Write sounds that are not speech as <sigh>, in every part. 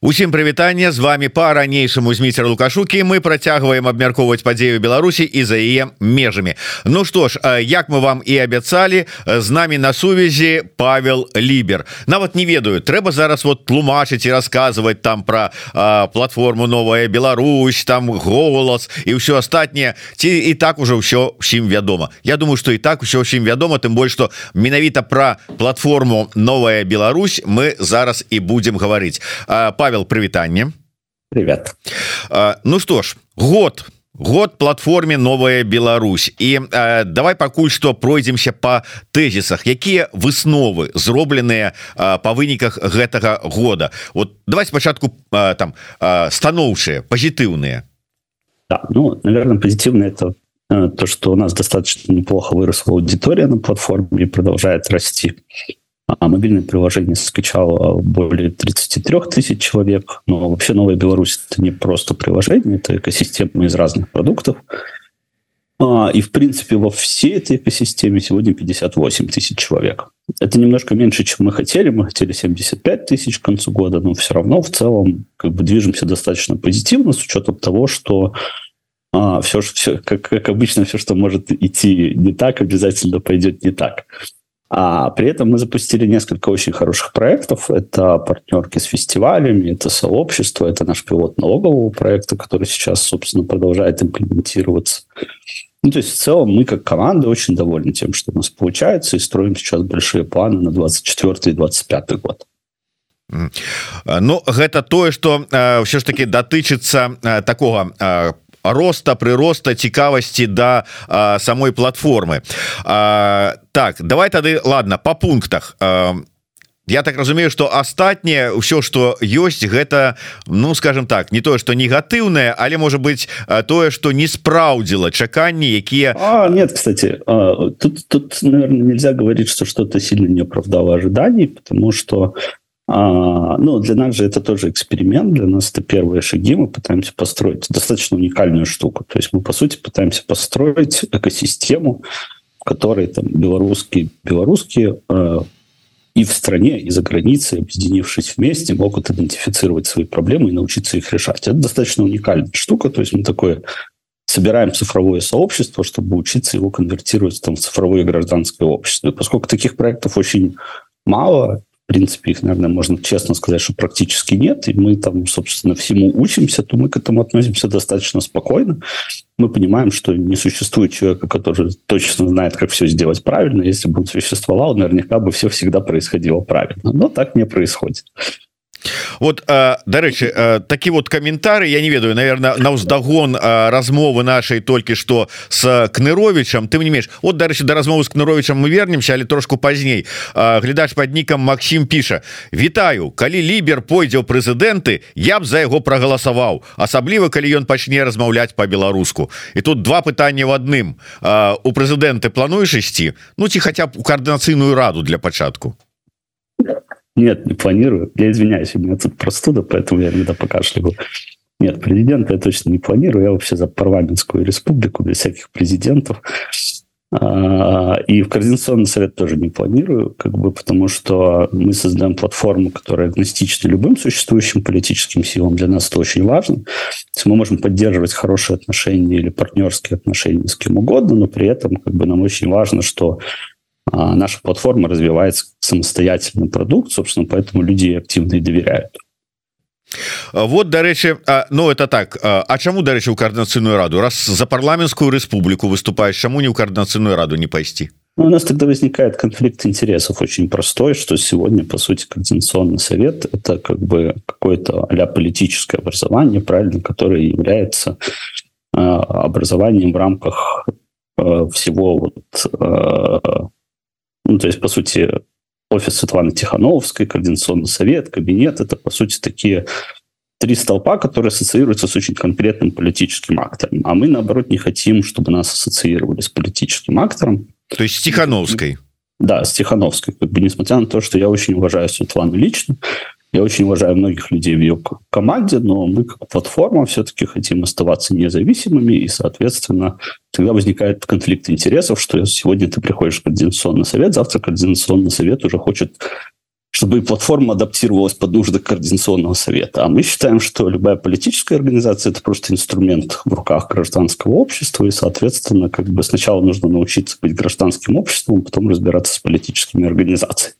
Усім прывітанне з вами по-ранейшаму зміцер лукашукі. Мы працягваем абмяркоўваць падзею Беларусі і за яе межамі. Ну што ж як мы вам і абяцалі з намі на сувязі Павел лібер. Нават не ведаю трэба зараз вот тлумачыць і расказваць там про платформу новая Беларусь там голас і ўсё астатняе ці і так уже ўсё ўсім вядома. Я думаю что і так усё ўсім вядома тым больш что менавіта про платформу новая Беларусь мы зараз і будем гаварыць. По Павел прывітанне привет. А, Ну что ж год год платформе новая Беларусь і а, давай пакуль что пройдземся по тэзісах. Якія высновы зробленыя по выніках гэтага года? Вот давай спачатку а, там станоўчыя пазітыўныя. Да, ну наверное позитивно это то что у нас достаточно неплохо выросла аудитория на платформе и продолжает расти а мобильное приложение скачало более 33 тысяч человек. Но вообще Новая Беларусь – это не просто приложение, это экосистема из разных продуктов. А, и, в принципе, во всей этой экосистеме сегодня 58 тысяч человек. Это немножко меньше, чем мы хотели. Мы хотели 75 тысяч к концу года, но все равно в целом как бы движемся достаточно позитивно с учетом того, что а, все, все как, как обычно, все, что может идти не так, обязательно пойдет не так. А при этом мы запустили несколько очень хороших проектов. Это партнерки с фестивалями, это сообщество, это наш пилот налогового проекта, который сейчас, собственно, продолжает имплементироваться. Ну, то есть в целом мы как команда очень довольны тем, что у нас получается, и строим сейчас большие планы на 24 и 25 год. Ну гэта тое что э, все ж таки датычыцца э, такого э, роста прыроста цікавасці да а, самой платформы. А, так давай тады ладно по пунктах. А, Я так разумею что астатняе ўсё что ёсць гэта ну скажем так не тое что негатыўнае але может быть тое что не спраўдзіла чаканні якія нет кстати тут тут наверное, нельзя говорить что что-то сильно не оправдало ожиданий потому что а, ну, для нас же это тоже эксперимент, для нас это первые шаги, мы пытаемся построить достаточно уникальную штуку. То есть мы, по сути, пытаемся построить экосистему, в которой там белорусские, белорусские э, и в стране, и за границей, объединившись вместе, могут идентифицировать свои проблемы и научиться их решать. Это достаточно уникальная штука, то есть мы такое собираем цифровое сообщество, чтобы учиться его конвертировать там, в цифровое гражданское общество. И поскольку таких проектов очень мало, принципе, их, наверное, можно честно сказать, что практически нет. И мы там, собственно, всему учимся, то мы к этому относимся достаточно спокойно. Мы понимаем, что не существует человека, который точно знает, как все сделать правильно. Если бы он существовал, наверняка бы все всегда происходило правильно. Но так не происходит. Вот дарэчы такі вот каментары я не ведаю наверное на ўздагон размовы нашай толькі что с кныровичам ты не меешь вот дарэчы да размовы с кныровичам мы вернемся але трошку пазней глядач под нікам Максим піша Вітаю калі лібер пойдзе ў прэзідэнты я б за яго прагаласаваў асабліва калі ён пачне размаўляць по-беларуску і тут два пытання в адным. У прэзідэнты плануеш ісці? Ну ці хаця б у коаардынацыйную раду для пачатку Нет, не планирую. Я извиняюсь, у меня тут простуда, поэтому я иногда покашливаю. Нет, президента я точно не планирую. Я вообще за парламентскую республику, без всяких президентов. А, и в Координационный совет тоже не планирую, как бы, потому что мы создаем платформу, которая агностична любым существующим политическим силам. Для нас это очень важно. То есть мы можем поддерживать хорошие отношения или партнерские отношения с кем угодно, но при этом как бы, нам очень важно, что а наша платформа развивается самостоятельный продукт, собственно, поэтому люди активно и доверяют. Вот дарэчы Ну это так А чаму дарэчы у коаардынацыйную раду раз за парламенскую республику выступаешь чаму не у коаардынацыйную раду не пайсці ну, у нас тогда возникает конфликт интересов очень простой что сегодня по сути координационный совет это как бы какое-то а политическое образование правильно которое является образованием в рамках всего вот ну, то есть, по сути, офис Светланы Тихановской, Координационный совет, кабинет – это, по сути, такие три столпа, которые ассоциируются с очень конкретным политическим актором. А мы, наоборот, не хотим, чтобы нас ассоциировали с политическим актором. То есть с Тихановской? Да, с Тихановской. Как бы, несмотря на то, что я очень уважаю Светлану лично, я очень уважаю многих людей в ее команде, но мы как платформа все-таки хотим оставаться независимыми, и, соответственно, тогда возникает конфликт интересов, что сегодня ты приходишь в координационный совет, завтра координационный совет уже хочет чтобы платформа адаптировалась под нужды координационного совета. А мы считаем, что любая политическая организация – это просто инструмент в руках гражданского общества, и, соответственно, как бы сначала нужно научиться быть гражданским обществом, потом разбираться с политическими организациями.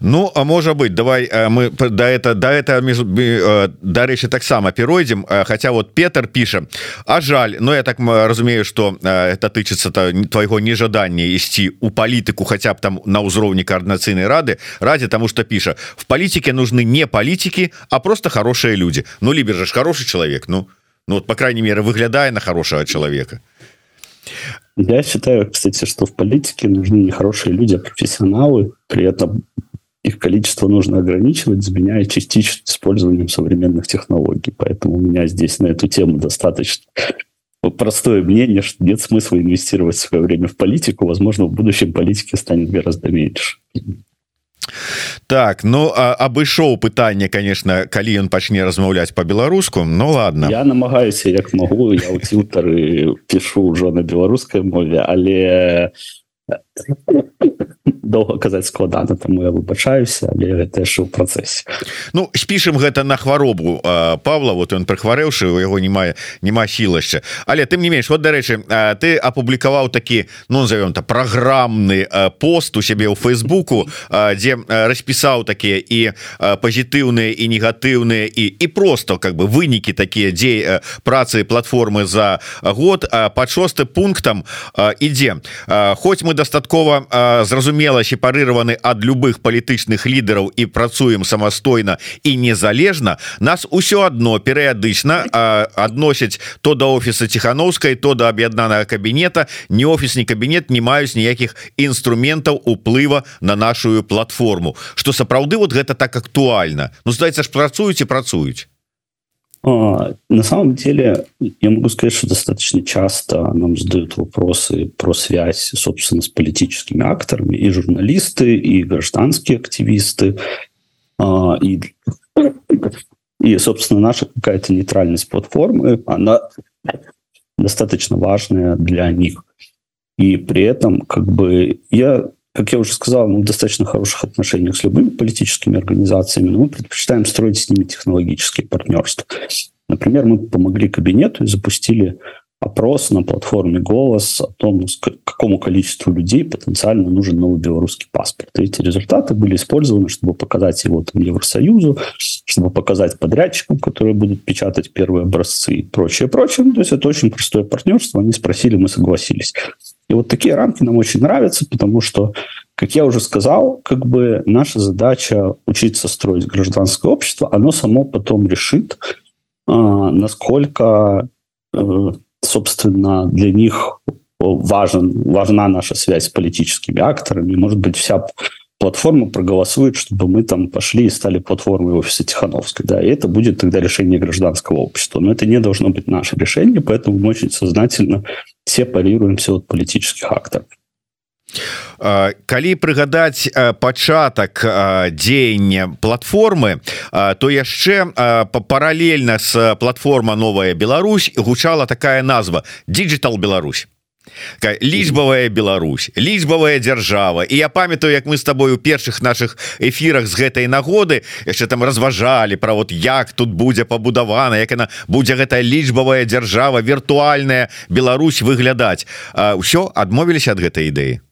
Ну а можа быть давай э, мы да это да это э, дарэчы таксама перайдзем э, Хаця вот Петр піша А жаль но я так разумею что это тычыцца -то твайго нежадання ісці у палітыку хотя б там на ўзроўні коорднацыйнай рады ради тому что піша в палітике нужны не палітики а просто хорошие люди. Ну либер же ж хороший человек Ну ну вот по крайней мере выглядае на хорошего человека я считаю, кстати, что в политике нужны не хорошие люди, а профессионалы. При этом их количество нужно ограничивать, заменяя частично использованием современных технологий. Поэтому у меня здесь на эту тему достаточно простое мнение, что нет смысла инвестировать свое время в политику. Возможно, в будущем политики станет гораздо меньше. Так ну абышоў пытанне конечно калі ён пачне размаўляць по-беларуску Ну ладно. Я намагаюся як могу я у цютары пишу ўжо на беларускай мове але доўга казаць складана таму я выбачаюся але гэта яшчэ ў працэсе. Ну спішым гэта на хваробу Павла вот он прыхварэўшы у яго не мае няма сілашча але тым не менш вот дарэчы ты апублікаваў такі ну назовём то праграмны пост у сябе ў фейсбуку дзе распісаў такія і пазітыўныя і негатыўныя і і просто как бы вынікі такія дзе працы платформы за год под шосты пунктам ідзе. Хоць мы дастаткова зразумела сепарыраваны ад любых палітычных лідараў і працуем самастойна і незалежна нас усё одно перыядычна адносяць то да офіса ціхановскай то да аб'яднанага кабінета не офіс не кабінет не маюць ніякіх інструментаў уплыва на нашу платформу. Что сапраўды вот гэта так актуальна Ну здаецца ж працуюць і працуюць А, на самом деле, я могу сказать, что достаточно часто нам задают вопросы про связь, собственно, с политическими акторами, и журналисты, и гражданские активисты, а, и, и собственно, наша какая-то нейтральность платформы, она достаточно важная для них. И при этом, как бы, я как я уже сказал, мы в достаточно хороших отношениях с любыми политическими организациями, но мы предпочитаем строить с ними технологические партнерства. Например, мы помогли кабинету и запустили опрос на платформе «Голос» о том, какому количеству людей потенциально нужен новый белорусский паспорт. И эти результаты были использованы, чтобы показать его там, Евросоюзу, чтобы показать подрядчикам, которые будут печатать первые образцы и прочее, прочее. Ну, то есть это очень простое партнерство. Они спросили, мы согласились. И вот такие рамки нам очень нравятся, потому что, как я уже сказал, как бы наша задача учиться строить гражданское общество, оно само потом решит, а, насколько, э, собственно, для них важен, важна наша связь с политическими акторами. Может быть, вся платформа проголосует, чтобы мы там пошли и стали платформой офиса Тихановской. Да, и это будет тогда решение гражданского общества. Но это не должно быть наше решение, поэтому мы очень сознательно сепарируемся от политических акторов. Калі прыгадаць пачатак дзеяння платформы то яшчэ паралельна с платформа новая Беларусь гучала такая назва digital Беларусь лічбавая Беларусь лічбавая дзяржава і я памятаю як мы с тобой у першых наших эфірах з гэтай нагоды яшчэ там разважалі про вот як тут будзе пабудавана як она будзе гэтая лічбавая дзяржава віртуальная Беларусь выглядаць. Ўсё адмовіліся ад гэтай ідэі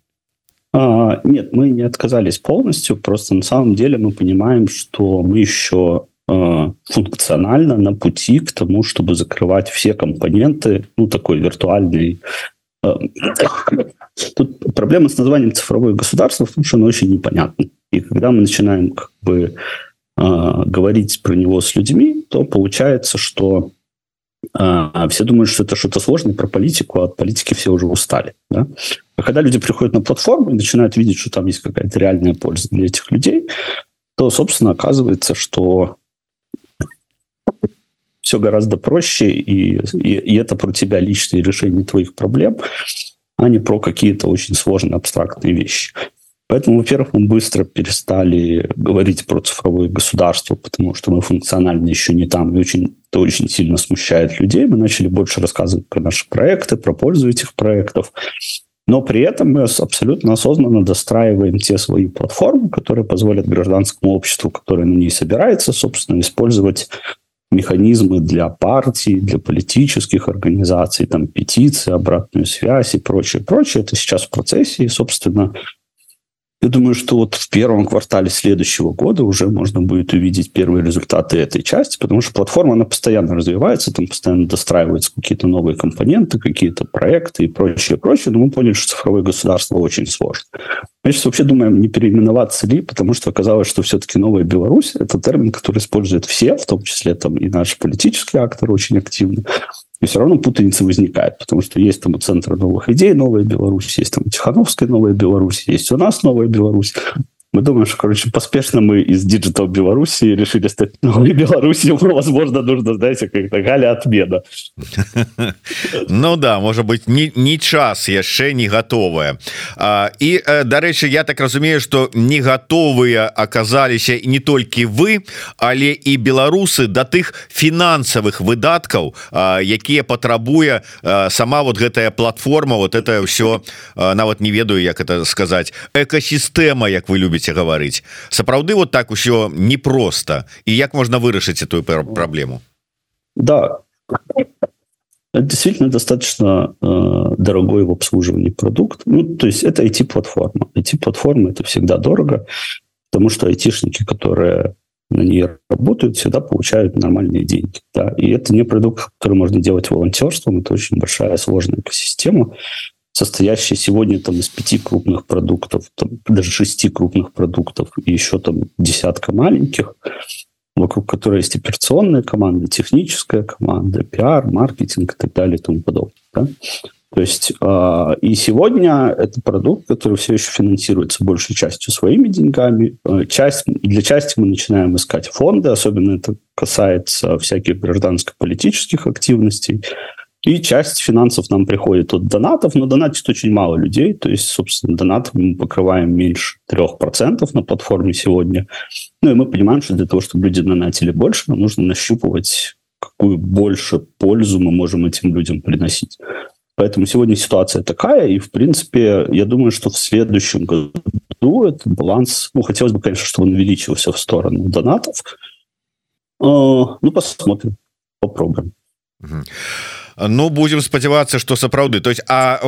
нет мы не отказались полностью просто на самом деле мы понимаем что мы еще функционально на пути к тому, чтобы закрывать все компоненты, ну, такой виртуальной Тут проблема с названием цифровое государство в что оно очень непонятно. И когда мы начинаем как бы говорить про него с людьми, то получается, что все думают, что это что-то сложное про политику, а от политики все уже устали. Да? А когда люди приходят на платформу и начинают видеть, что там есть какая-то реальная польза для этих людей, то, собственно, оказывается, что все гораздо проще, и, и, и это про тебя личное решение твоих проблем, а не про какие-то очень сложные абстрактные вещи. Поэтому, во-первых, мы быстро перестали говорить про цифровое государство, потому что мы функционально еще не там, и очень, это очень сильно смущает людей. Мы начали больше рассказывать про наши проекты, про пользу этих проектов. Но при этом мы абсолютно осознанно достраиваем те свои платформы, которые позволят гражданскому обществу, которое на ней собирается, собственно, использовать механизмы для партий, для политических организаций, там, петиции, обратную связь и прочее, прочее. Это сейчас в процессе, и, собственно, я думаю, что вот в первом квартале следующего года уже можно будет увидеть первые результаты этой части, потому что платформа, она постоянно развивается, там постоянно достраиваются какие-то новые компоненты, какие-то проекты и прочее, прочее. Но мы поняли, что цифровое государство очень сложно. Мы сейчас вообще думаем, не переименоваться ли, потому что оказалось, что все-таки новая Беларусь – это термин, который используют все, в том числе там и наши политические акторы очень активно. И все равно путаница возникает, потому что есть там у Центра новых идей Новая Беларусь, есть там Тихановская Новая Беларусь, есть у нас Новая Беларусь. Мы думаем, что, короче, поспешно мы из Digital Беларуси решили стать новой <laughs> Беларусью. Возможно, нужно, знаете, как-то Галя отмена. <laughs> Ну да, может быть, не, не час яшчэ не готовая. И, дарэчы, я так разумею, что не готовыя оказаліся не толькі вы, але і беларусы да тых фінансавых выдаткаў, якія патрабуе сама вот гэтая платформа, вот это все нават не ведаю, як это сказаць, экасістэма, як вы любите будете гаварыць сапраўды вот так усё непросто. І як можна вырашыць эту проблему? Да. Действительно достаточно э, дорогой в обслуживании продукт. Ну то есть это IT платформа IT платформа это всегда дорого потому что айтишники которые на ней работают всегда получают нормальные деньги да. И это не продукт который можно делать волонтерством. Это очень большая сложная экосистема состоящий сегодня там из пяти крупных продуктов, там, даже шести крупных продуктов и еще там десятка маленьких, вокруг которой есть операционная команда, техническая команда, пиар, маркетинг и так далее и тому подобное. Да? То есть э, и сегодня это продукт, который все еще финансируется большей частью своими деньгами. Э, часть, для части мы начинаем искать фонды, особенно это касается всяких гражданско-политических активностей. И часть финансов нам приходит от донатов, но донатит очень мало людей. То есть, собственно, донатов мы покрываем меньше 3% на платформе сегодня. Ну и мы понимаем, что для того, чтобы люди донатили больше, нам нужно нащупывать, какую больше пользу мы можем этим людям приносить. Поэтому сегодня ситуация такая, и, в принципе, я думаю, что в следующем году этот баланс, ну, хотелось бы, конечно, чтобы он увеличился в сторону донатов. А, ну, посмотрим, попробуем. Ну будем спадзявацца что сапраўды. То есть А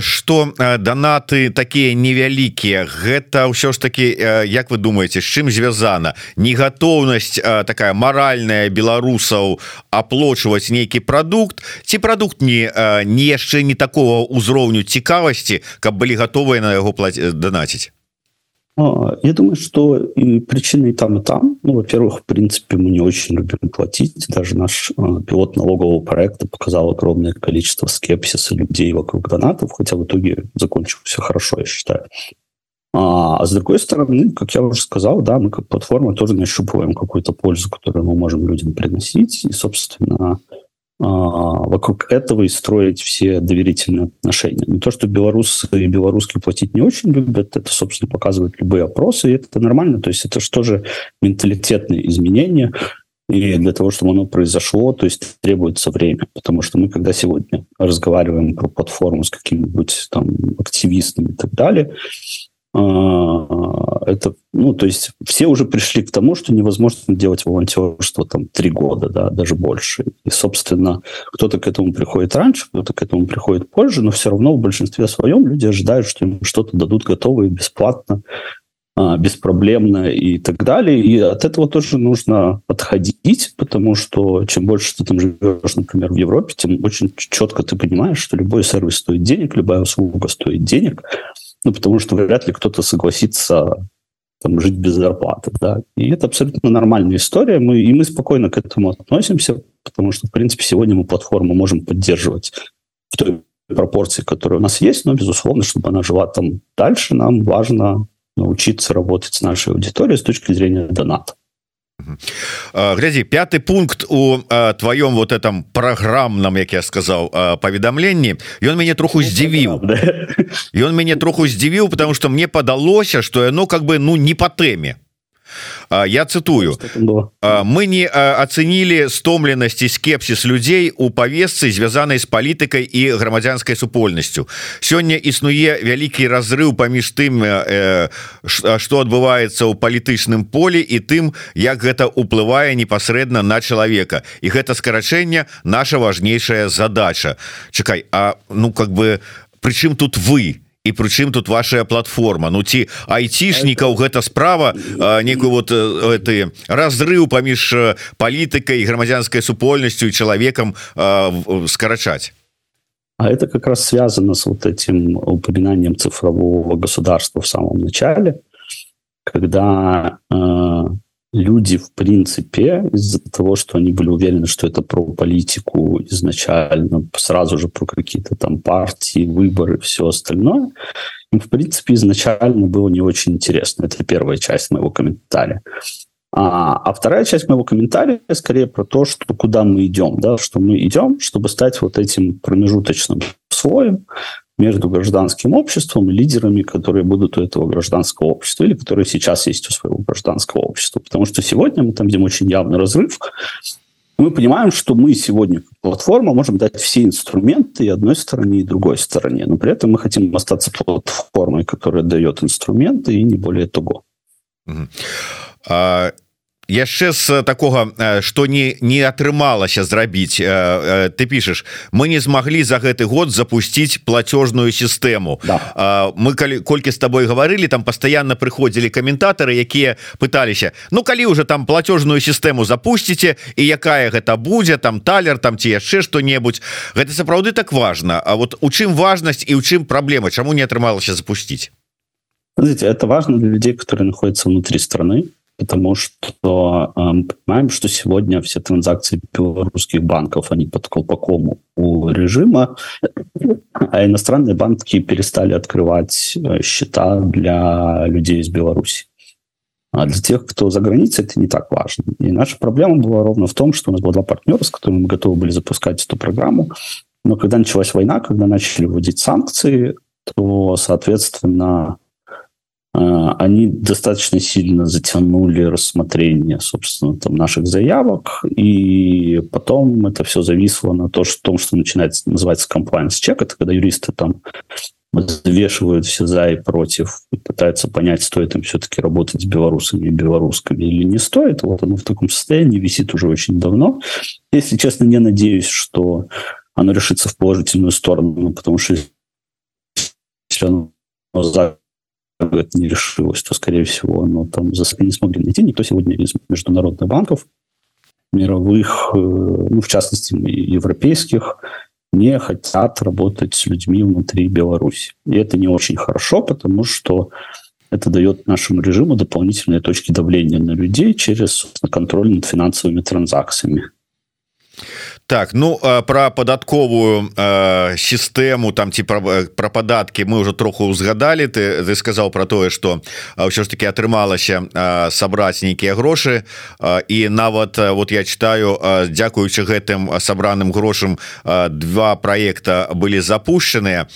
что донаты такія невялікія гэта ўсё ж таки Як вы думаете з чым звязана? Негатоўнасць такая маральная беларусаў аплочваць нейкі продукт ці продукт не не яшчэ не такого ўзроўню цікавасці каб былі готовыя на яго плаціць данаціць я думаю, что и причины и там, и там. Ну, во-первых, в принципе, мы не очень любим платить. Даже наш а, пилот налогового проекта показал огромное количество скепсиса людей вокруг донатов, хотя в итоге закончилось все хорошо, я считаю. А, а с другой стороны, как я уже сказал, да, мы как платформа тоже нащупываем какую-то пользу, которую мы можем людям приносить. И, собственно, а, вокруг этого и строить все доверительные отношения. Не то, что белорусы и белорусские платить не очень любят, это, собственно, показывают любые опросы, и это нормально. То есть это же менталитетные изменения, и для того, чтобы оно произошло, то есть требуется время. Потому что мы, когда сегодня разговариваем про платформу с какими-нибудь там активистами и так далее, а, это, ну, то есть все уже пришли к тому, что невозможно делать волонтерство там три года, да, даже больше. И, собственно, кто-то к этому приходит раньше, кто-то к этому приходит позже, но все равно в большинстве своем люди ожидают, что им что-то дадут готовое, бесплатно, а, беспроблемно и так далее. И от этого тоже нужно отходить, потому что чем больше ты там живешь, например, в Европе, тем очень четко ты понимаешь, что любой сервис стоит денег, любая услуга стоит денег, ну, потому что вряд ли кто-то согласится там, жить без зарплаты. Да? И это абсолютно нормальная история, мы, и мы спокойно к этому относимся, потому что, в принципе, сегодня мы платформу можем поддерживать в той пропорции, которая у нас есть, но, безусловно, чтобы она жила там дальше, нам важно научиться работать с нашей аудиторией с точки зрения доната. Глядзі пятый пункт у твоем вот этом программном як я сказал паведамленні ён мяне троху здзівіў ён мяне троху здзівіў потому что мне падалося что яно как бы ну не по тэме я цитую. Мы не оценили стомленасці скепсіс людзей у павесцы звязанай з палітыкай і грамадзянскай супольнасцю сёння існуе вялікі разрыв паміж тым что адбываецца ў палітычным полі і тым як гэта уплывае непасрэдна на чалавека і гэта скарачэнне наша важнейшая задача чакай А ну как бы прычым тут вы і прычым тут ваша платформа? Ну ці айцішнікаў гэта справа некую вот ты разрыв паміж палітыкай грамадзянскай супольнасцю і чалавекам скарачаць? А это как раз связано с вот этим упоминанием цифрового государства в самом начале, когда э, люди, в принципе, из-за того, что они были уверены, что это про политику изначально, сразу же про какие-то там партии, выборы, все остальное, им, в принципе, изначально было не очень интересно. Это первая часть моего комментария. А, а вторая часть моего комментария скорее про то, что куда мы идем, да, что мы идем, чтобы стать вот этим промежуточным слоем, между гражданским обществом и лидерами, которые будут у этого гражданского общества или которые сейчас есть у своего гражданского общества. Потому что сегодня мы там видим очень явный разрыв. Мы понимаем, что мы сегодня, платформа, можем дать все инструменты и одной стороне, и другой стороне. Но при этом мы хотим остаться платформой, которая дает инструменты, и не более того. Uh-huh. Яшчэ з такого что не не атрымалася зрабіць ты пішаш мы не змаглі за гэты год запустить платежную сістэму да. мы калі колькі с тобой говорили там постоянно прыходзілі каментаторы якія пыталіся Ну калі уже там платежную сістэму запусціце і якая гэта будзе там талер там ці яшчэ что-небудзь гэта сапраўды так важно А вот у чым важнасць і у чым праблема Чаму не атрымалася Знаете, это важно для людей которые находятся внутри страны потому что э, мы понимаем, что сегодня все транзакции белорусских банков, они под колпаком у режима, а иностранные банки перестали открывать э, счета для людей из Беларуси. А для тех, кто за границей, это не так важно. И наша проблема была ровно в том, что у нас было два партнера, с которыми мы готовы были запускать эту программу. Но когда началась война, когда начали вводить санкции, то, соответственно, а, они достаточно сильно затянули рассмотрение, собственно, там, наших заявок, и потом это все зависло на то, что, том, что начинается называется compliance check, это когда юристы там взвешивают все за и против и пытаются понять, стоит им все-таки работать с белорусами и белорусскими или не стоит. Вот оно в таком состоянии висит уже очень давно. Если честно, не надеюсь, что оно решится в положительную сторону, потому что если оно это не решилось, то, скорее всего, оно там за не смогли найти. Никто сегодня из международных банков мировых, э, ну, в частности, европейских, не хотят работать с людьми внутри Беларуси. И это не очень хорошо, потому что это дает нашему режиму дополнительные точки давления на людей через контроль над финансовыми транзакциями. Так ну про падатковую сістэму там ці про падаткі мы уже троху узгадали. Ты ты сказал про тое что ўсё ж таки атрымалася сабраць нейкія грошы і нават вот я читаю дзякуючы гэтым сабраным грошам два проекта былі запущеныя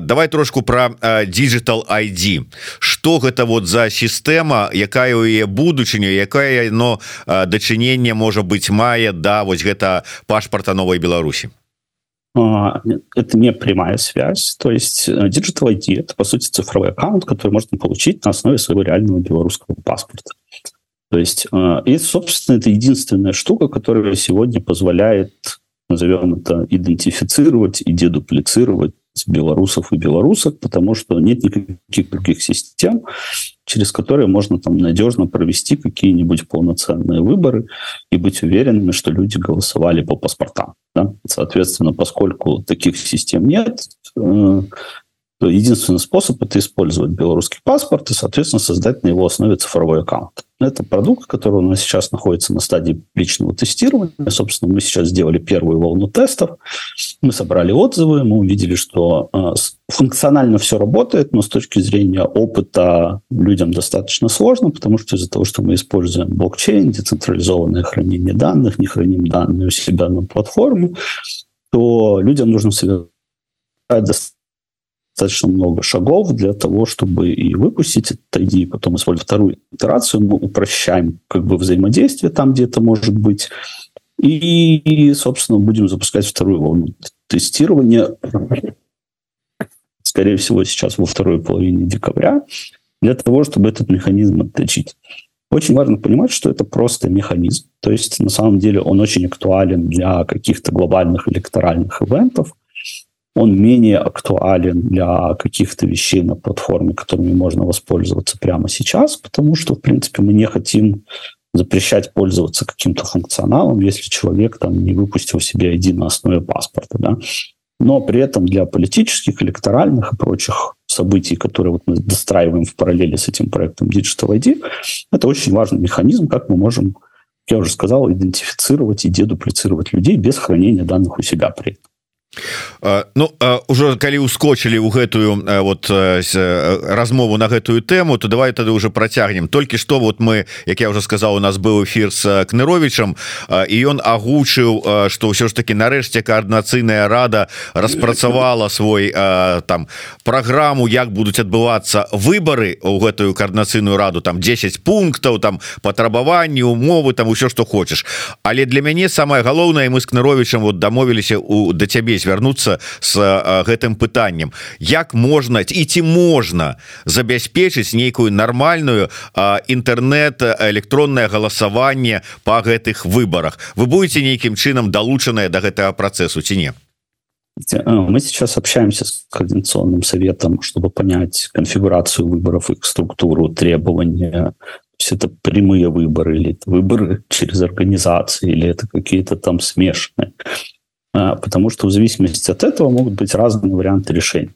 давай трошку про digital ID что гэта вот за сістэма якая у яе будучыню якая но дачыненне можа быть мае да вось гэта по пашпарта новой Беларуси? А, это не прямая связь. То есть э, Digital ID – это, по сути, цифровой аккаунт, который можно получить на основе своего реального белорусского паспорта. То есть, э, и, собственно, это единственная штука, которая сегодня позволяет, назовем это, идентифицировать и дедуплицировать белорусов и белорусок, потому что нет никаких других систем, через которые можно там надежно провести какие-нибудь полноценные выборы и быть уверенными, что люди голосовали по паспортам. Да? Соответственно, поскольку таких систем нет, э, то единственный способ это использовать белорусский паспорт и, соответственно, создать на его основе цифровой аккаунт. Это продукт, который у нас сейчас находится на стадии личного тестирования. Собственно, мы сейчас сделали первую волну тестов. Мы собрали отзывы, мы увидели, что э, функционально все работает, но с точки зрения опыта людям достаточно сложно, потому что из-за того, что мы используем блокчейн, децентрализованное хранение данных, не храним данные у себя на платформе, то людям нужно совершать достаточно много шагов для того, чтобы и выпустить этот ID, потом использовать вторую итерацию. Мы упрощаем как бы взаимодействие там, где это может быть. И, собственно, будем запускать вторую волну тестирования, скорее всего, сейчас во второй половине декабря, для того, чтобы этот механизм отточить. Очень важно понимать, что это просто механизм. То есть, на самом деле, он очень актуален для каких-то глобальных электоральных ивентов. Он менее актуален для каких-то вещей на платформе, которыми можно воспользоваться прямо сейчас, потому что, в принципе, мы не хотим запрещать пользоваться каким-то функционалом, если человек там не выпустил себе ID на основе паспорта. Да? Но при этом для политических, электоральных и прочих событий, которые вот мы достраиваем в параллели с этим проектом Digital ID, это очень важный механизм, как мы можем, я уже сказал, идентифицировать и дедуплицировать людей без хранения данных у себя при этом. Ну уже калі ускочылі ў гэтую вот размову на гэтую тэму то давай тады уже працягнем. Толькі что вот мы як я уже сказал у нас быў эфир с кныровичам і ён агучыў что ўсё ж таки нарэшце коаардынацыйная рада распрацавала свой там программу як будуць адбывацца выборы у гэтую коаардынацыйную раду там 10 пунктаў там патрабаванні умовы там усё что хочешь але для мяне самое галоўнае мы с кныровичам вот дамовіліся у да цябе звярнуцца с гэтым пытанням як можна і ці можна забяспечыць нейкую нармальную інтэрнет электронное галасаванне по гэтых выборах вы будете нейкім чынам далучаныя до гэтага процессу ці не? Мы сейчас общаемся с координационным советом чтобы понять конфигурацию выборов их структуру требования. Это прямые выборы или выборы через организации или это какие-то там смешанные потому что в зависимости от этого могут быть разные варианты решений.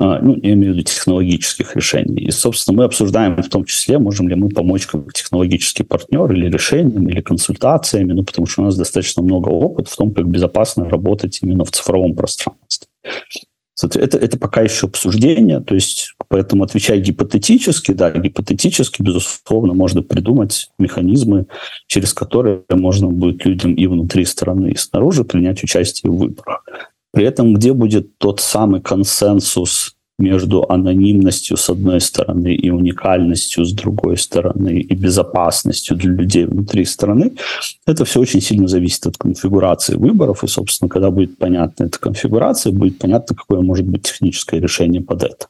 А, ну, я имею в виду технологических решений. И, собственно, мы обсуждаем в том числе, можем ли мы помочь как технологический партнер или решением, или консультациями, ну, потому что у нас достаточно много опыта в том, как безопасно работать именно в цифровом пространстве. Это, это пока еще обсуждение, то есть поэтому отвечая гипотетически, да, гипотетически, безусловно, можно придумать механизмы, через которые можно будет людям и внутри страны, и снаружи принять участие в выборах. При этом где будет тот самый консенсус между анонимностью с одной стороны и уникальностью с другой стороны и безопасностью для людей внутри страны, это все очень сильно зависит от конфигурации выборов. И, собственно, когда будет понятна эта конфигурация, будет понятно, какое может быть техническое решение под это.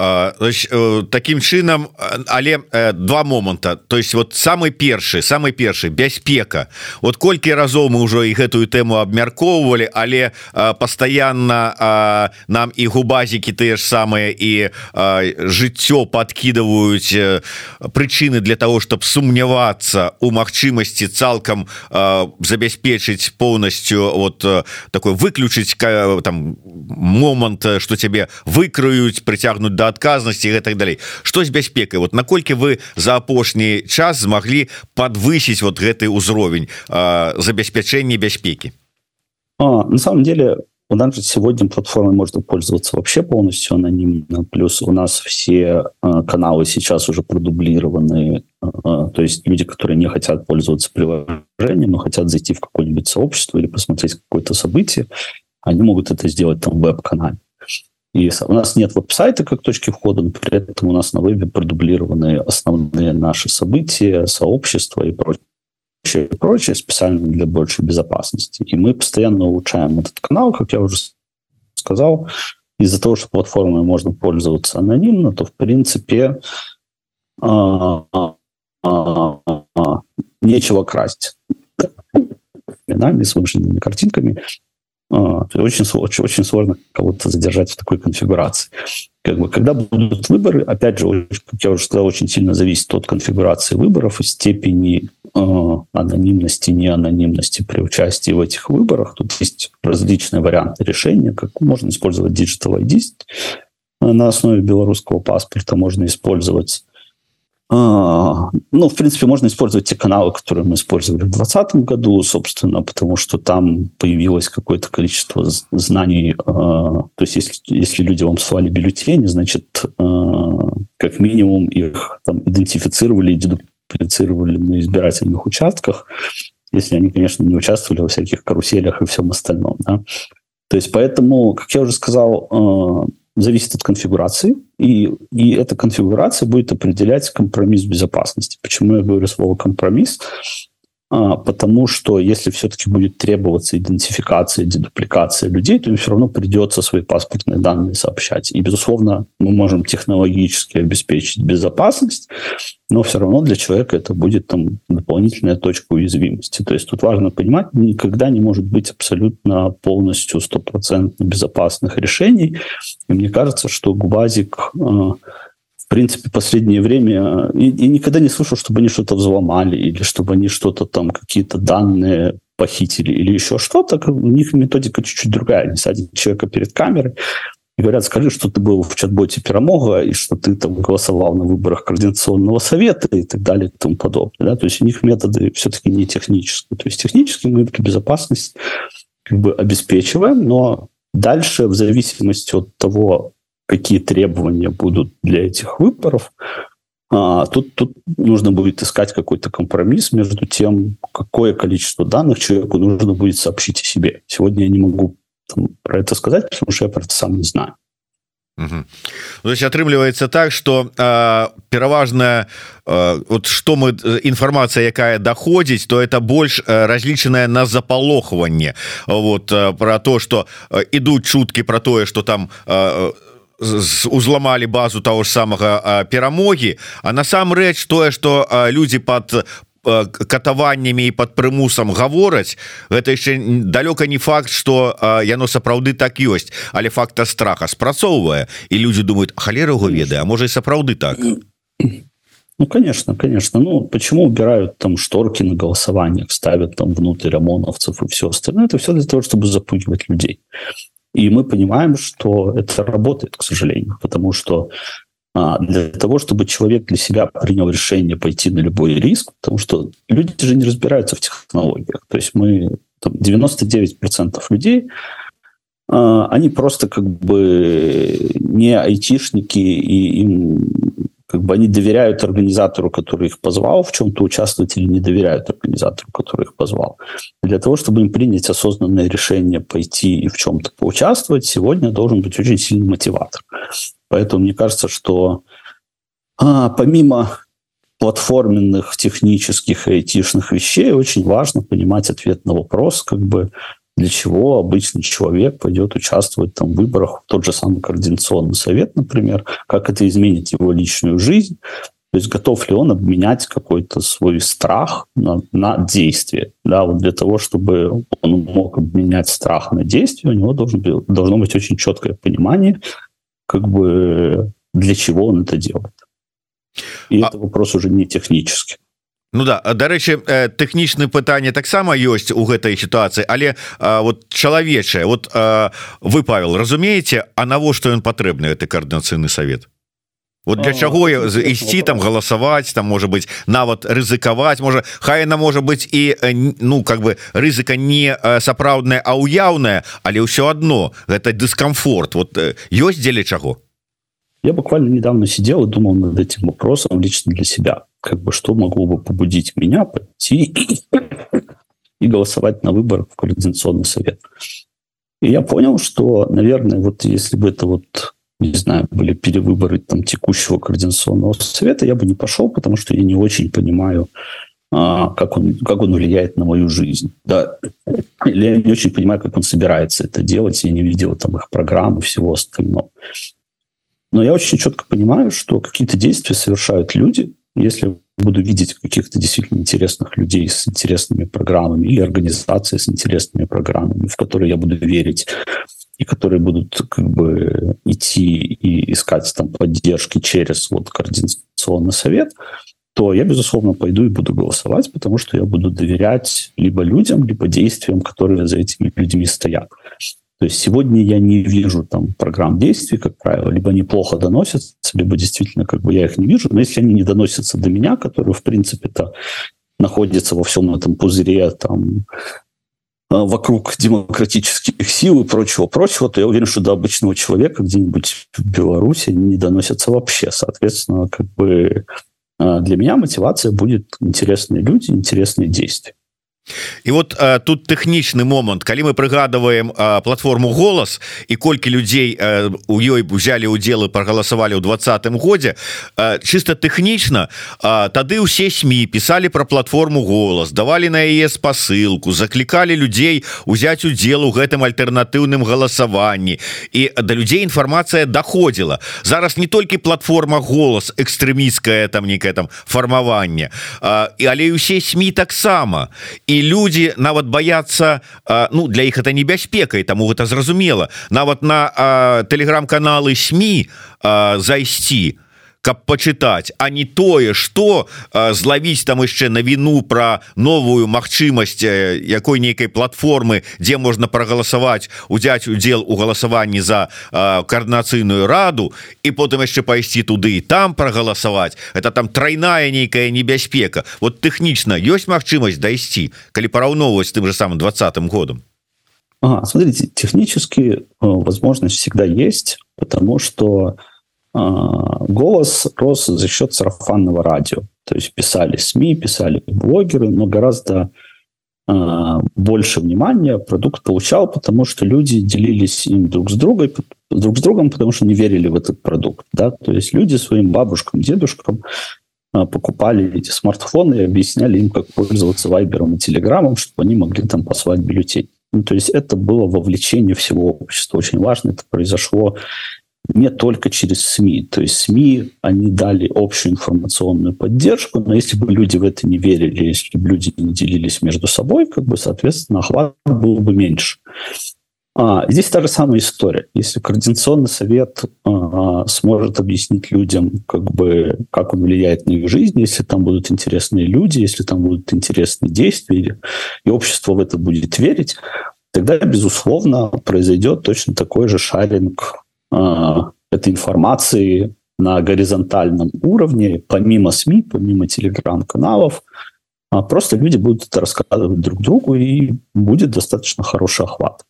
Э, таким чынам але э, два моманта то есть вот самый першы самый першы бяспека вот колькі разоў мы ўжо і гэтую тэму абмяркоўвалі але пастаянна нам і губазікі тыя ж самыя і жыццё подкидываюць э, прычыны для того чтобы сумнявацца у магчымасці цалкам забяспечыць полностью вот такой выключыць там момант что цябе выкрыюць прыцягнуць да адказнасці так далей что з бяспекай вот наколькі вы за апошні час змаглі подвысить вот гэты ўзровень а, забеспячэння бяспеки а, на самом деле у нас же сегодня платформой можно пользоваться вообще полностью анонимно. Плюс у нас все а, каналы сейчас уже продублированы. А, то есть люди, которые не хотят пользоваться приложением, но хотят зайти в какое-нибудь сообщество или посмотреть какое-то событие, они могут это сделать там в веб-канале и у нас нет веб-сайта как точки входа, но при этом у нас на вебе продублированы основные наши события, сообщества и прочее и прочее, специально для большей безопасности. И мы постоянно улучшаем этот канал, как я уже сказал. Из-за того, что платформой можно пользоваться анонимно, то, в принципе, а, а, а, нечего красть именами, с вымышленными картинками. Очень, очень, очень сложно кого-то задержать в такой конфигурации. Как бы, когда будут выборы, опять же, как я уже сказал, очень сильно зависит от конфигурации выборов и степени э, анонимности, неанонимности при участии в этих выборах. Тут есть различные варианты решения, как можно использовать Digital ID на основе белорусского паспорта, можно использовать ну, в принципе, можно использовать те каналы, которые мы использовали в 2020 году, собственно, потому что там появилось какое-то количество знаний. А, то есть, если, если люди вам слали бюллетени, значит, а, как минимум их там идентифицировали, идентифицировали на избирательных участках, если они, конечно, не участвовали во всяких каруселях и всем остальном. Да? То есть поэтому, как я уже сказал, зависит от конфигурации, и, и эта конфигурация будет определять компромисс безопасности. Почему я говорю слово компромисс? А, потому что если все-таки будет требоваться идентификация, дедупликация людей, то им все равно придется свои паспортные данные сообщать. И, безусловно, мы можем технологически обеспечить безопасность, но все равно для человека это будет там дополнительная точка уязвимости. То есть тут важно понимать, никогда не может быть абсолютно полностью стопроцентно безопасных решений. И мне кажется, что Губазик а, в принципе, последнее время и, и никогда не слышал, чтобы они что-то взломали или чтобы они что-то там, какие-то данные похитили или еще что-то. У них методика чуть-чуть другая. Они садят человека перед камерой и говорят, скажи, что ты был в чат-боте Пирамога и что ты там голосовал на выборах Координационного совета и так далее и тому подобное. Да? То есть у них методы все-таки не технические. То есть технически мы эту безопасность как бы обеспечиваем, но дальше в зависимости от того, какие требования будут для этих выборов. А, тут, тут нужно будет искать какой-то компромисс между тем, какое количество данных человеку нужно будет сообщить о себе. Сегодня я не могу там, про это сказать, потому что я про это сам не знаю. Угу. То есть атрымліваецца так что а, э, пераважная вот что мы информация якая доходит то это больше э, разлічаная на запалохванне вот э, про то что э, идут чуткі про то что там узламалі базу того ж самага перамогі А насамрэч тое что людзі под катаваннями і под прымусам гавораць гэта яшчэ далёка не факт что яно сапраўды так ёсць але факта страха спрацоўвае і люди думают халерого веды А можа і сапраўды так Ну, конечно, конечно. Ну, почему убирают там шторки на голосованиях, ставят там внутрь ОМОНовцев и все остальное? Это все для того, чтобы запугивать людей. И мы понимаем, что это работает, к сожалению, потому что а, для того, чтобы человек для себя принял решение пойти на любой риск, потому что люди же не разбираются в технологиях. То есть мы там, 99% людей, а, они просто как бы не айтишники, и им как бы они доверяют организатору, который их позвал в чем-то участвовать, или не доверяют организатору, который их позвал. Для того, чтобы им принять осознанное решение пойти и в чем-то поучаствовать, сегодня должен быть очень сильный мотиватор. Поэтому мне кажется, что а, помимо платформенных, технических и айтишных вещей очень важно понимать ответ на вопрос, как бы для чего обычный человек пойдет участвовать там, в выборах, в тот же самый координационный совет, например, как это изменит его личную жизнь, то есть готов ли он обменять какой-то свой страх на, на действие. Да, вот для того, чтобы он мог обменять страх на действие, у него должен, должно быть очень четкое понимание, как бы для чего он это делает. И а... это вопрос уже не технический. Ну да дарэчы тэхнічны пытанне таксама ёсць у гэтай сітуацыі але а, вот чалавечае вот а, вы Павел разумееце А навошта ён патрэбны это коаардынацыйны совет вот для чаго ісці там галасаваць там можа быть нават рызыкаваць можа хай яна можа быть і ну как бы рызыка не сапраўдная а уяўная але ўсё одно гэта дыскомфорт вот ёсць дзеля чаго я буквально недавно сидел и думал над этим вопросом лично для себя как бы что могло бы побудить меня пойти и голосовать на выборах в Координационный совет. И я понял, что, наверное, вот если бы это вот, не знаю, были перевыборы там текущего Координационного совета, я бы не пошел, потому что я не очень понимаю, а, как, он, как он влияет на мою жизнь. Да? Или я не очень понимаю, как он собирается это делать, я не видел там их программы, всего остального. Но я очень четко понимаю, что какие-то действия совершают люди, если буду видеть каких-то действительно интересных людей с интересными программами или организации с интересными программами, в которые я буду верить, и которые будут как бы идти и искать там поддержки через вот координационный совет, то я, безусловно, пойду и буду голосовать, потому что я буду доверять либо людям, либо действиям, которые за этими людьми стоят. То есть сегодня я не вижу там программ действий, как правило, либо они плохо доносятся, либо действительно как бы я их не вижу. Но если они не доносятся до меня, которые, в принципе-то, находятся во всем этом пузыре, там, а, вокруг демократических сил и прочего-прочего, то я уверен, что до обычного человека где-нибудь в Беларуси не доносятся вообще. Соответственно, как бы а, для меня мотивация будет интересные люди, интересные действия. І вот а, тут тэхнічны момант. Калі мы прыгадываем платформу голас і колькі людзей а, у ёй узялі удзелы прагаласавалі ў двадцатым годзе а, чыста тэхнічна тады ўсе сМ пісалі про платформу голас давалі на яе спасылку заклікалі людзей узяць удзел у гэтым альтэрнатыўным галасаванні. І да людзей інфармацыя доходзіла зараз не толькі платформа голас экстрэміская там некая там фармаванне і але ўсе сМ таксама. І люди нават боятся ну для іх это небяспекай тому гэта зразумела нават на телеграм-каналы сМ зайсці то каб почытаць а не тое что злавіць там яшчэ на віну про новую магчымасць якой нейкай платформы дзе можна прагаласаваць узяць удзел у галасаванні за коорднацыйную раду і потым яшчэ пайсці туды і там прагаласаваць. Это там тройная нейкая небяспека. Вот тэхнічна ёсць магчымасць дайсці калі параўноўваць тым же самым двадцатым годам? Ага, смотрите технически возможность всегда есть потому что у А, голос рос за счет сарафанного радио. То есть писали СМИ, писали блогеры, но гораздо а, больше внимания продукт получал, потому что люди делились им друг с другом, друг с другом, потому что не верили в этот продукт. Да? То есть люди своим бабушкам, дедушкам а, покупали эти смартфоны и объясняли им, как пользоваться Вайбером и Телеграмом, чтобы они могли там послать бюллетень. Ну, то есть это было вовлечение всего общества. Очень важно. Это произошло не только через СМИ. То есть СМИ, они дали общую информационную поддержку, но если бы люди в это не верили, если бы люди не делились между собой, как бы, соответственно, охват был бы меньше. А, здесь та же самая история. Если Координационный совет а, сможет объяснить людям, как, бы, как он влияет на их жизнь, если там будут интересные люди, если там будут интересные действия, и общество в это будет верить, тогда, безусловно, произойдет точно такой же шаринг а, этой информации на горизонтальном уровне, помимо СМИ, помимо телеграм-каналов, а просто люди будут это рассказывать друг другу, и будет достаточно хороший охват.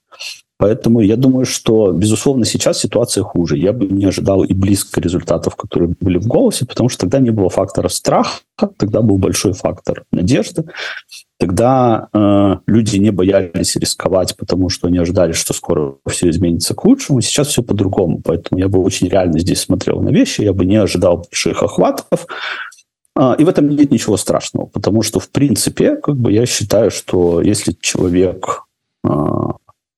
Поэтому я думаю, что, безусловно, сейчас ситуация хуже. Я бы не ожидал и близко результатов, которые были в голосе, потому что тогда не было фактора страха, тогда был большой фактор надежды. Тогда э, люди не боялись рисковать, потому что они ожидали, что скоро все изменится к лучшему. Сейчас все по-другому. Поэтому я бы очень реально здесь смотрел на вещи, я бы не ожидал больших охватов. Э, и в этом нет ничего страшного, потому что, в принципе, как бы я считаю, что если человек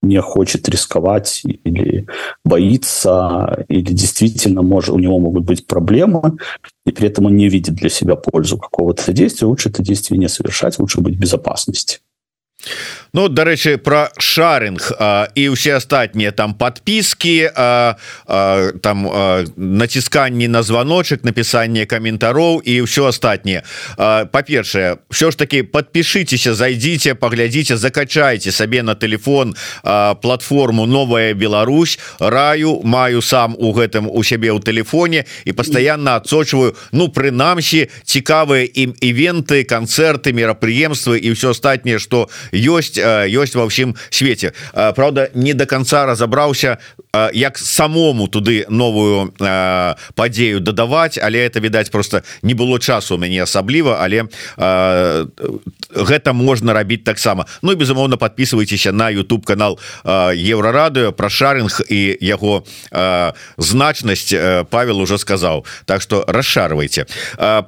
не хочет рисковать или боится, или действительно может, у него могут быть проблемы, и при этом он не видит для себя пользу какого-то действия, лучше это действие не совершать, лучше быть в безопасности. Ну дарэчы про шаринг а, і ўсе астатнія там подпіски а, а, там націсканні на званочек напісанне каментароў і ўсё астатніе па-першае все ж таки подпішыцеся зайдзіце паглядзіце закачайте сабе на телефон платформу новая Беларусь раю маю сам у гэтым у сябе ў телефоне і постоянно адсочваю ну прынамсі цікавыя ім івенты канцэрты мерапрыемствы і все астатніе что ёсць ёсць ва ўсім свеце Праўда не до конца разабраўся як самому туды новую падзею дадаваць але это відаць просто не было часу у мяне асабліва але гэта можна рабіць таксама. Ну і безумоўна подписывайтеся на YouTube канал еврорадыо про шаринг і яго значнасць Павел уже сказаў. Так что расшарвайте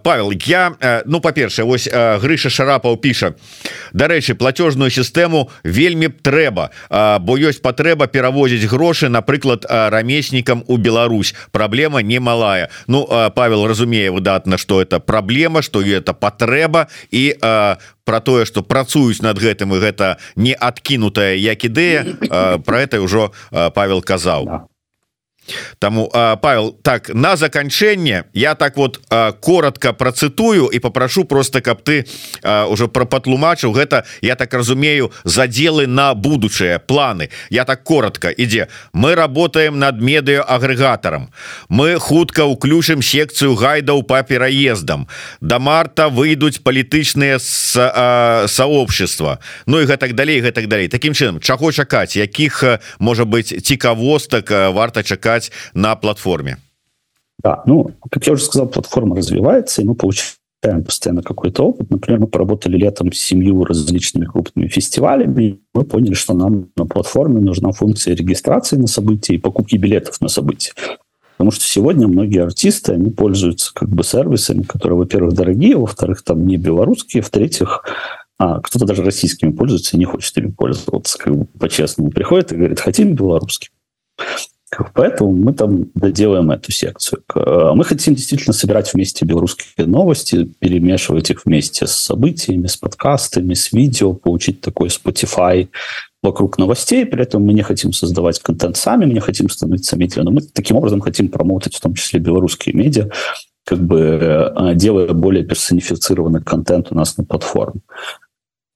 Павел я ну па-першае ось Грыша шарапаў піша. Дарэчы платежную сістэму вельмі трэба. Бо ёсць патрэба перавозіць грошы напрыклад рамеснікам у Беларусь. Праблема немалая. Ну Павел разумее выдатна что это праблема что это патрэба. І про тое что працуюць над гэтым і гэта не адкінутая як ідэя про это ўжо Павел казаў. Да. Таму Павел так на заканчэнне я так вот коротко процитую і попрошу просто каб ты уже про патлумачыў гэта я так разумею заделы на будучыя планы. Я так коротко ідзе. Мы работаем над медыа агрэгатарам мы хутка уключым секцыю гайдаў по пераездам. До марта выйдуць палітычныя сообщества Ну і гэтак далей гэтак далей. Таким чынам чаго чакаць? Якіх можа быть цікавостак варта чакаць искать на платформе? Да, ну, как я уже сказал, платформа развивается, и мы получаем постоянно какой-то опыт. Например, мы поработали летом с семью различными крупными фестивалями. Мы поняли, что нам на платформе нужна функция регистрации на события и покупки билетов на события. Потому что сегодня многие артисты, они пользуются как бы сервисами, которые, во-первых, дорогие, во-вторых, там не белорусские, в-третьих, а кто-то даже российскими пользуется и не хочет ими пользоваться. Как бы по-честному приходит и говорит, хотим белорусский. Поэтому мы там доделаем эту секцию. А мы хотим действительно собирать вместе белорусские новости, перемешивать их вместе с событиями, с подкастами, с видео, получить такой Spotify вокруг новостей. При этом мы не хотим создавать контент сами, мы не хотим становиться медиа, но мы таким образом хотим промоутить в том числе белорусские медиа, как бы э, делая более персонифицированный контент у нас на платформе.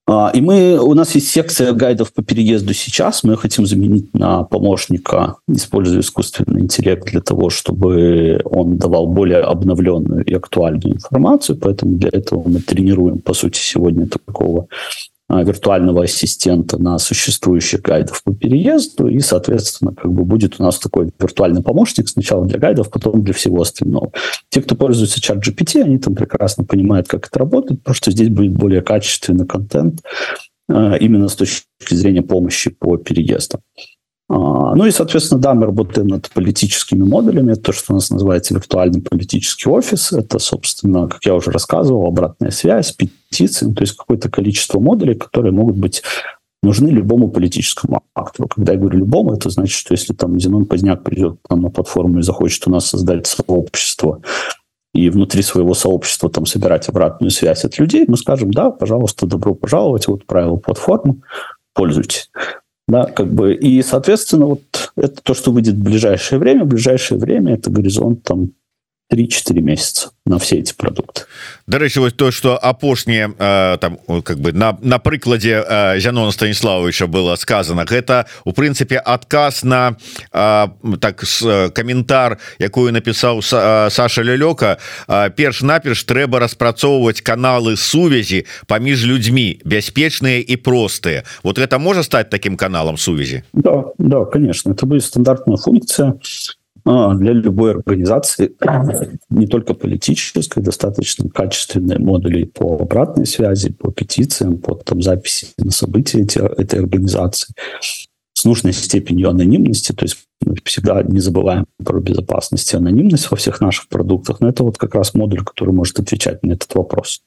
А, и мы, у нас есть секция гайдов по переезду сейчас. Мы хотим заменить на помощника, используя искусственный интеллект для того, чтобы он давал более обновленную и актуальную информацию. Поэтому для этого мы тренируем, по сути, сегодня такого виртуального ассистента на существующих гайдов по переезду, и, соответственно, как бы будет у нас такой виртуальный помощник сначала для гайдов, потом для всего остального. Те, кто пользуется чат GPT, они там прекрасно понимают, как это работает, потому что здесь будет более качественный контент а, именно с точки зрения помощи по переезду. А, ну и, соответственно, да, мы работаем над политическими модулями. Это то, что у нас называется виртуальный политический офис. Это, собственно, как я уже рассказывал, обратная связь, петиции, то есть какое-то количество модулей, которые могут быть нужны любому политическому актору. Когда я говорю любому, это значит, что если там Зенон Поздняк придет к нам на платформу и захочет у нас создать сообщество, и внутри своего сообщества там собирать обратную связь от людей, мы скажем, да, пожалуйста, добро пожаловать, вот правила платформы, пользуйтесь. Да, как бы, и, соответственно, вот это то, что выйдет в ближайшее время. В ближайшее время это горизонт там 3-4 месяца на все эти продукты. Дарэчы вось то что апошнее там как бы на на прыкладе Зянона станиславовича было сказано гэта у прынцыпе адказ на а, так с каментар якую напісаў Саша лялёка перш-наперш трэба распрацоўваць каналы сувязі паміж людзьмі бяспечныя і простыя вот это можа стаць таким каналам сувязі да, да конечно. Это будет стандартная функция. а, для любой организации, не только политической, достаточно качественные модули по обратной связи, по петициям, по там, записи на события эти, этой организации с нужной степенью анонимности, то есть мы всегда не забываем про безопасность и анонимность во всех наших продуктах, но это вот как раз модуль, который может отвечать на этот вопрос.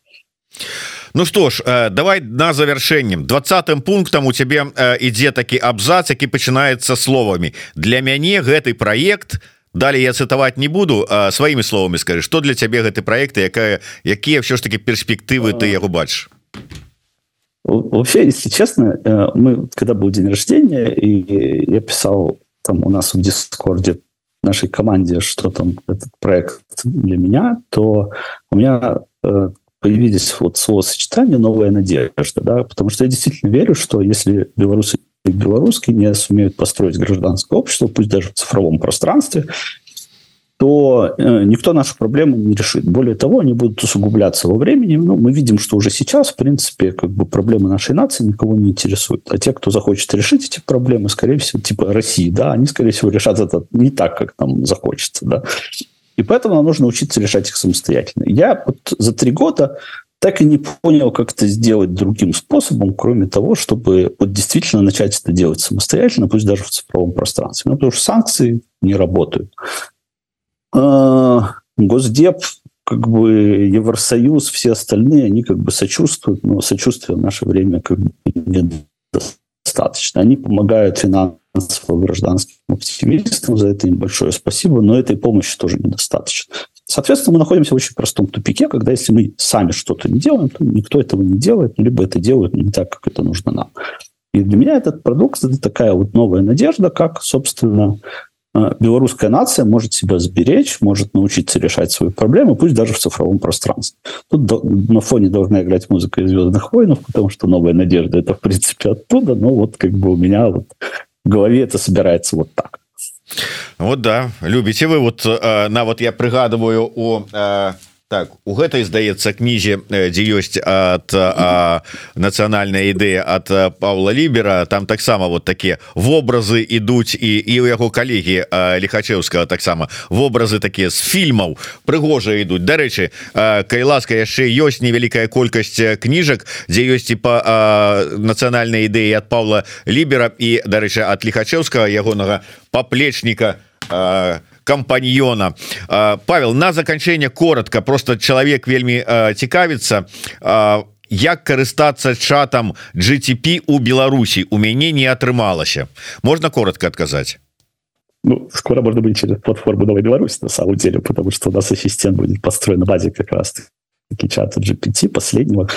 Ну что ж э, давай на завершэннем двадцатым пунктам у тебе ідзе э, такі абзац які пачынаецца словамі для мяне гэты проект далее я цытаваць не буду сваімі словамі скажи что для цябе гэты проекты якая якія все ж таки перспектывы ты яго бачыш? Вообще если честно э, мы когда был день рождения и я писал там у нас в дискорде нашей команде что там этот проект для меня то у меня появились вот словосочетание «новая надежда», да, потому что я действительно верю, что если белорусы и белорусские не сумеют построить гражданское общество, пусть даже в цифровом пространстве, то э, никто нашу проблему не решит. Более того, они будут усугубляться во времени. Ну, мы видим, что уже сейчас, в принципе, как бы проблемы нашей нации никого не интересуют. А те, кто захочет решить эти проблемы, скорее всего, типа России, да, они, скорее всего, решат это не так, как нам захочется, да. И поэтому нам нужно учиться решать их самостоятельно. Я вот за три года так и не понял, как это сделать другим способом, кроме того, чтобы вот действительно начать это делать самостоятельно, пусть даже в цифровом пространстве. Ну, потому что санкции не работают. А, Госдеп, как бы Евросоюз, все остальные, они как бы сочувствуют, но сочувствия в наше время как бы недостаточно. Они помогают финансово гражданским активистам, за это им большое спасибо, но этой помощи тоже недостаточно. Соответственно, мы находимся в очень простом тупике, когда если мы сами что-то не делаем, то никто этого не делает, либо это делают не так, как это нужно нам. И для меня этот продукт – это такая вот новая надежда, как, собственно, э, белорусская нация может себя сберечь, может научиться решать свои проблемы, пусть даже в цифровом пространстве. Тут на фоне должна играть музыка из «Звездных войнов», потому что «Новая надежда» – это, в принципе, оттуда, но вот как бы у меня вот голове это собирается вот так. Вот да любите вы вот э, на вот я прыгадываю у э, так у гэтай здаецца кнізе дзе ёсць от нацыянальная ідэя от Павла лібера там таксама вот такія вобразы ідуць і і у яго калегі лихачеўскага таксама вобразы такія з фільмаў прыгожа ідуць. Дарэчы кай ласка яшчэ ёсць невялікая колькасць кніжак дзе ёсць і па нацыянальнай ідэі от Павла лібера і дарэчы от лихачеўскага ягонага паплечніка а кампаньона Павел на заканчэнне коротко просто чалавек вельмі цікавіцца. Як карыстацца чатам GTP у Беларусі? У мяне не атрымалася. Можно коротко отказать Ну, скоро можно будет через платформу Новой Беларуси, на самом деле, потому что у нас ассистент будет построен на базе как раз таки чата GPT последнего.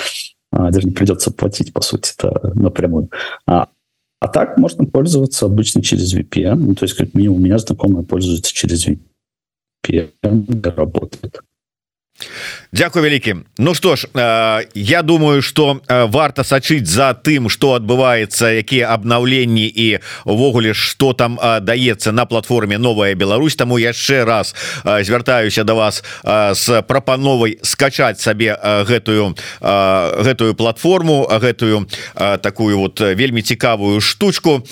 А, даже не придется платить, по сути, это напрямую. А, а так можно пользоваться обычно через VPN. Ну, то есть, как минимум, у меня знакомые пользуются через VPN, работает. Дякую вялікі Ну что ж я думаю что варта сачыць за тым что адбываецца якія абнаўленні і увогуле что там даецца на платформе новая Беларусь таму яшчэ раз звяртаюся до вас с прапановай скачать сабе гэтую гэтую платформу гэтую такую вот вельмі цікавую штучку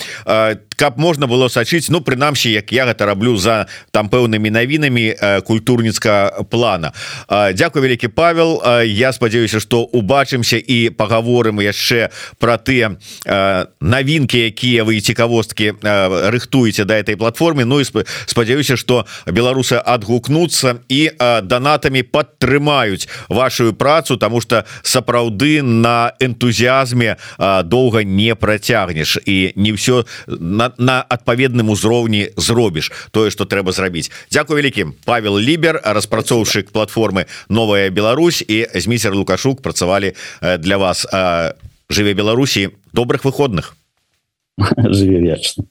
каб можна было сачыць Ну прынамсі як я гэта раблю за там пэўнымі навінамі культурніцка плана. Дякую вялікі Павел. Я спадзяюся что убачымся і паговорым яшчэ про тыя навінкі якія вы цікавосткі рыхтуеце да этой платформе Ну і спадзяюся что беларусы адгукнуцца і донатамі падтрымаюць вашу працу тому что сапраўды на энтузіазме доўга не працягнеш. І не все на, на, на адпаведным узроўні зробіш тое что трэба зрабіць. Дякую вялікім. Павел лібер распрацоўшчык платформы новая Беларусь і зміцер лукашук працавалі для вас. Жыве Беларусі добрых выходных. <laughs> Жыве вечна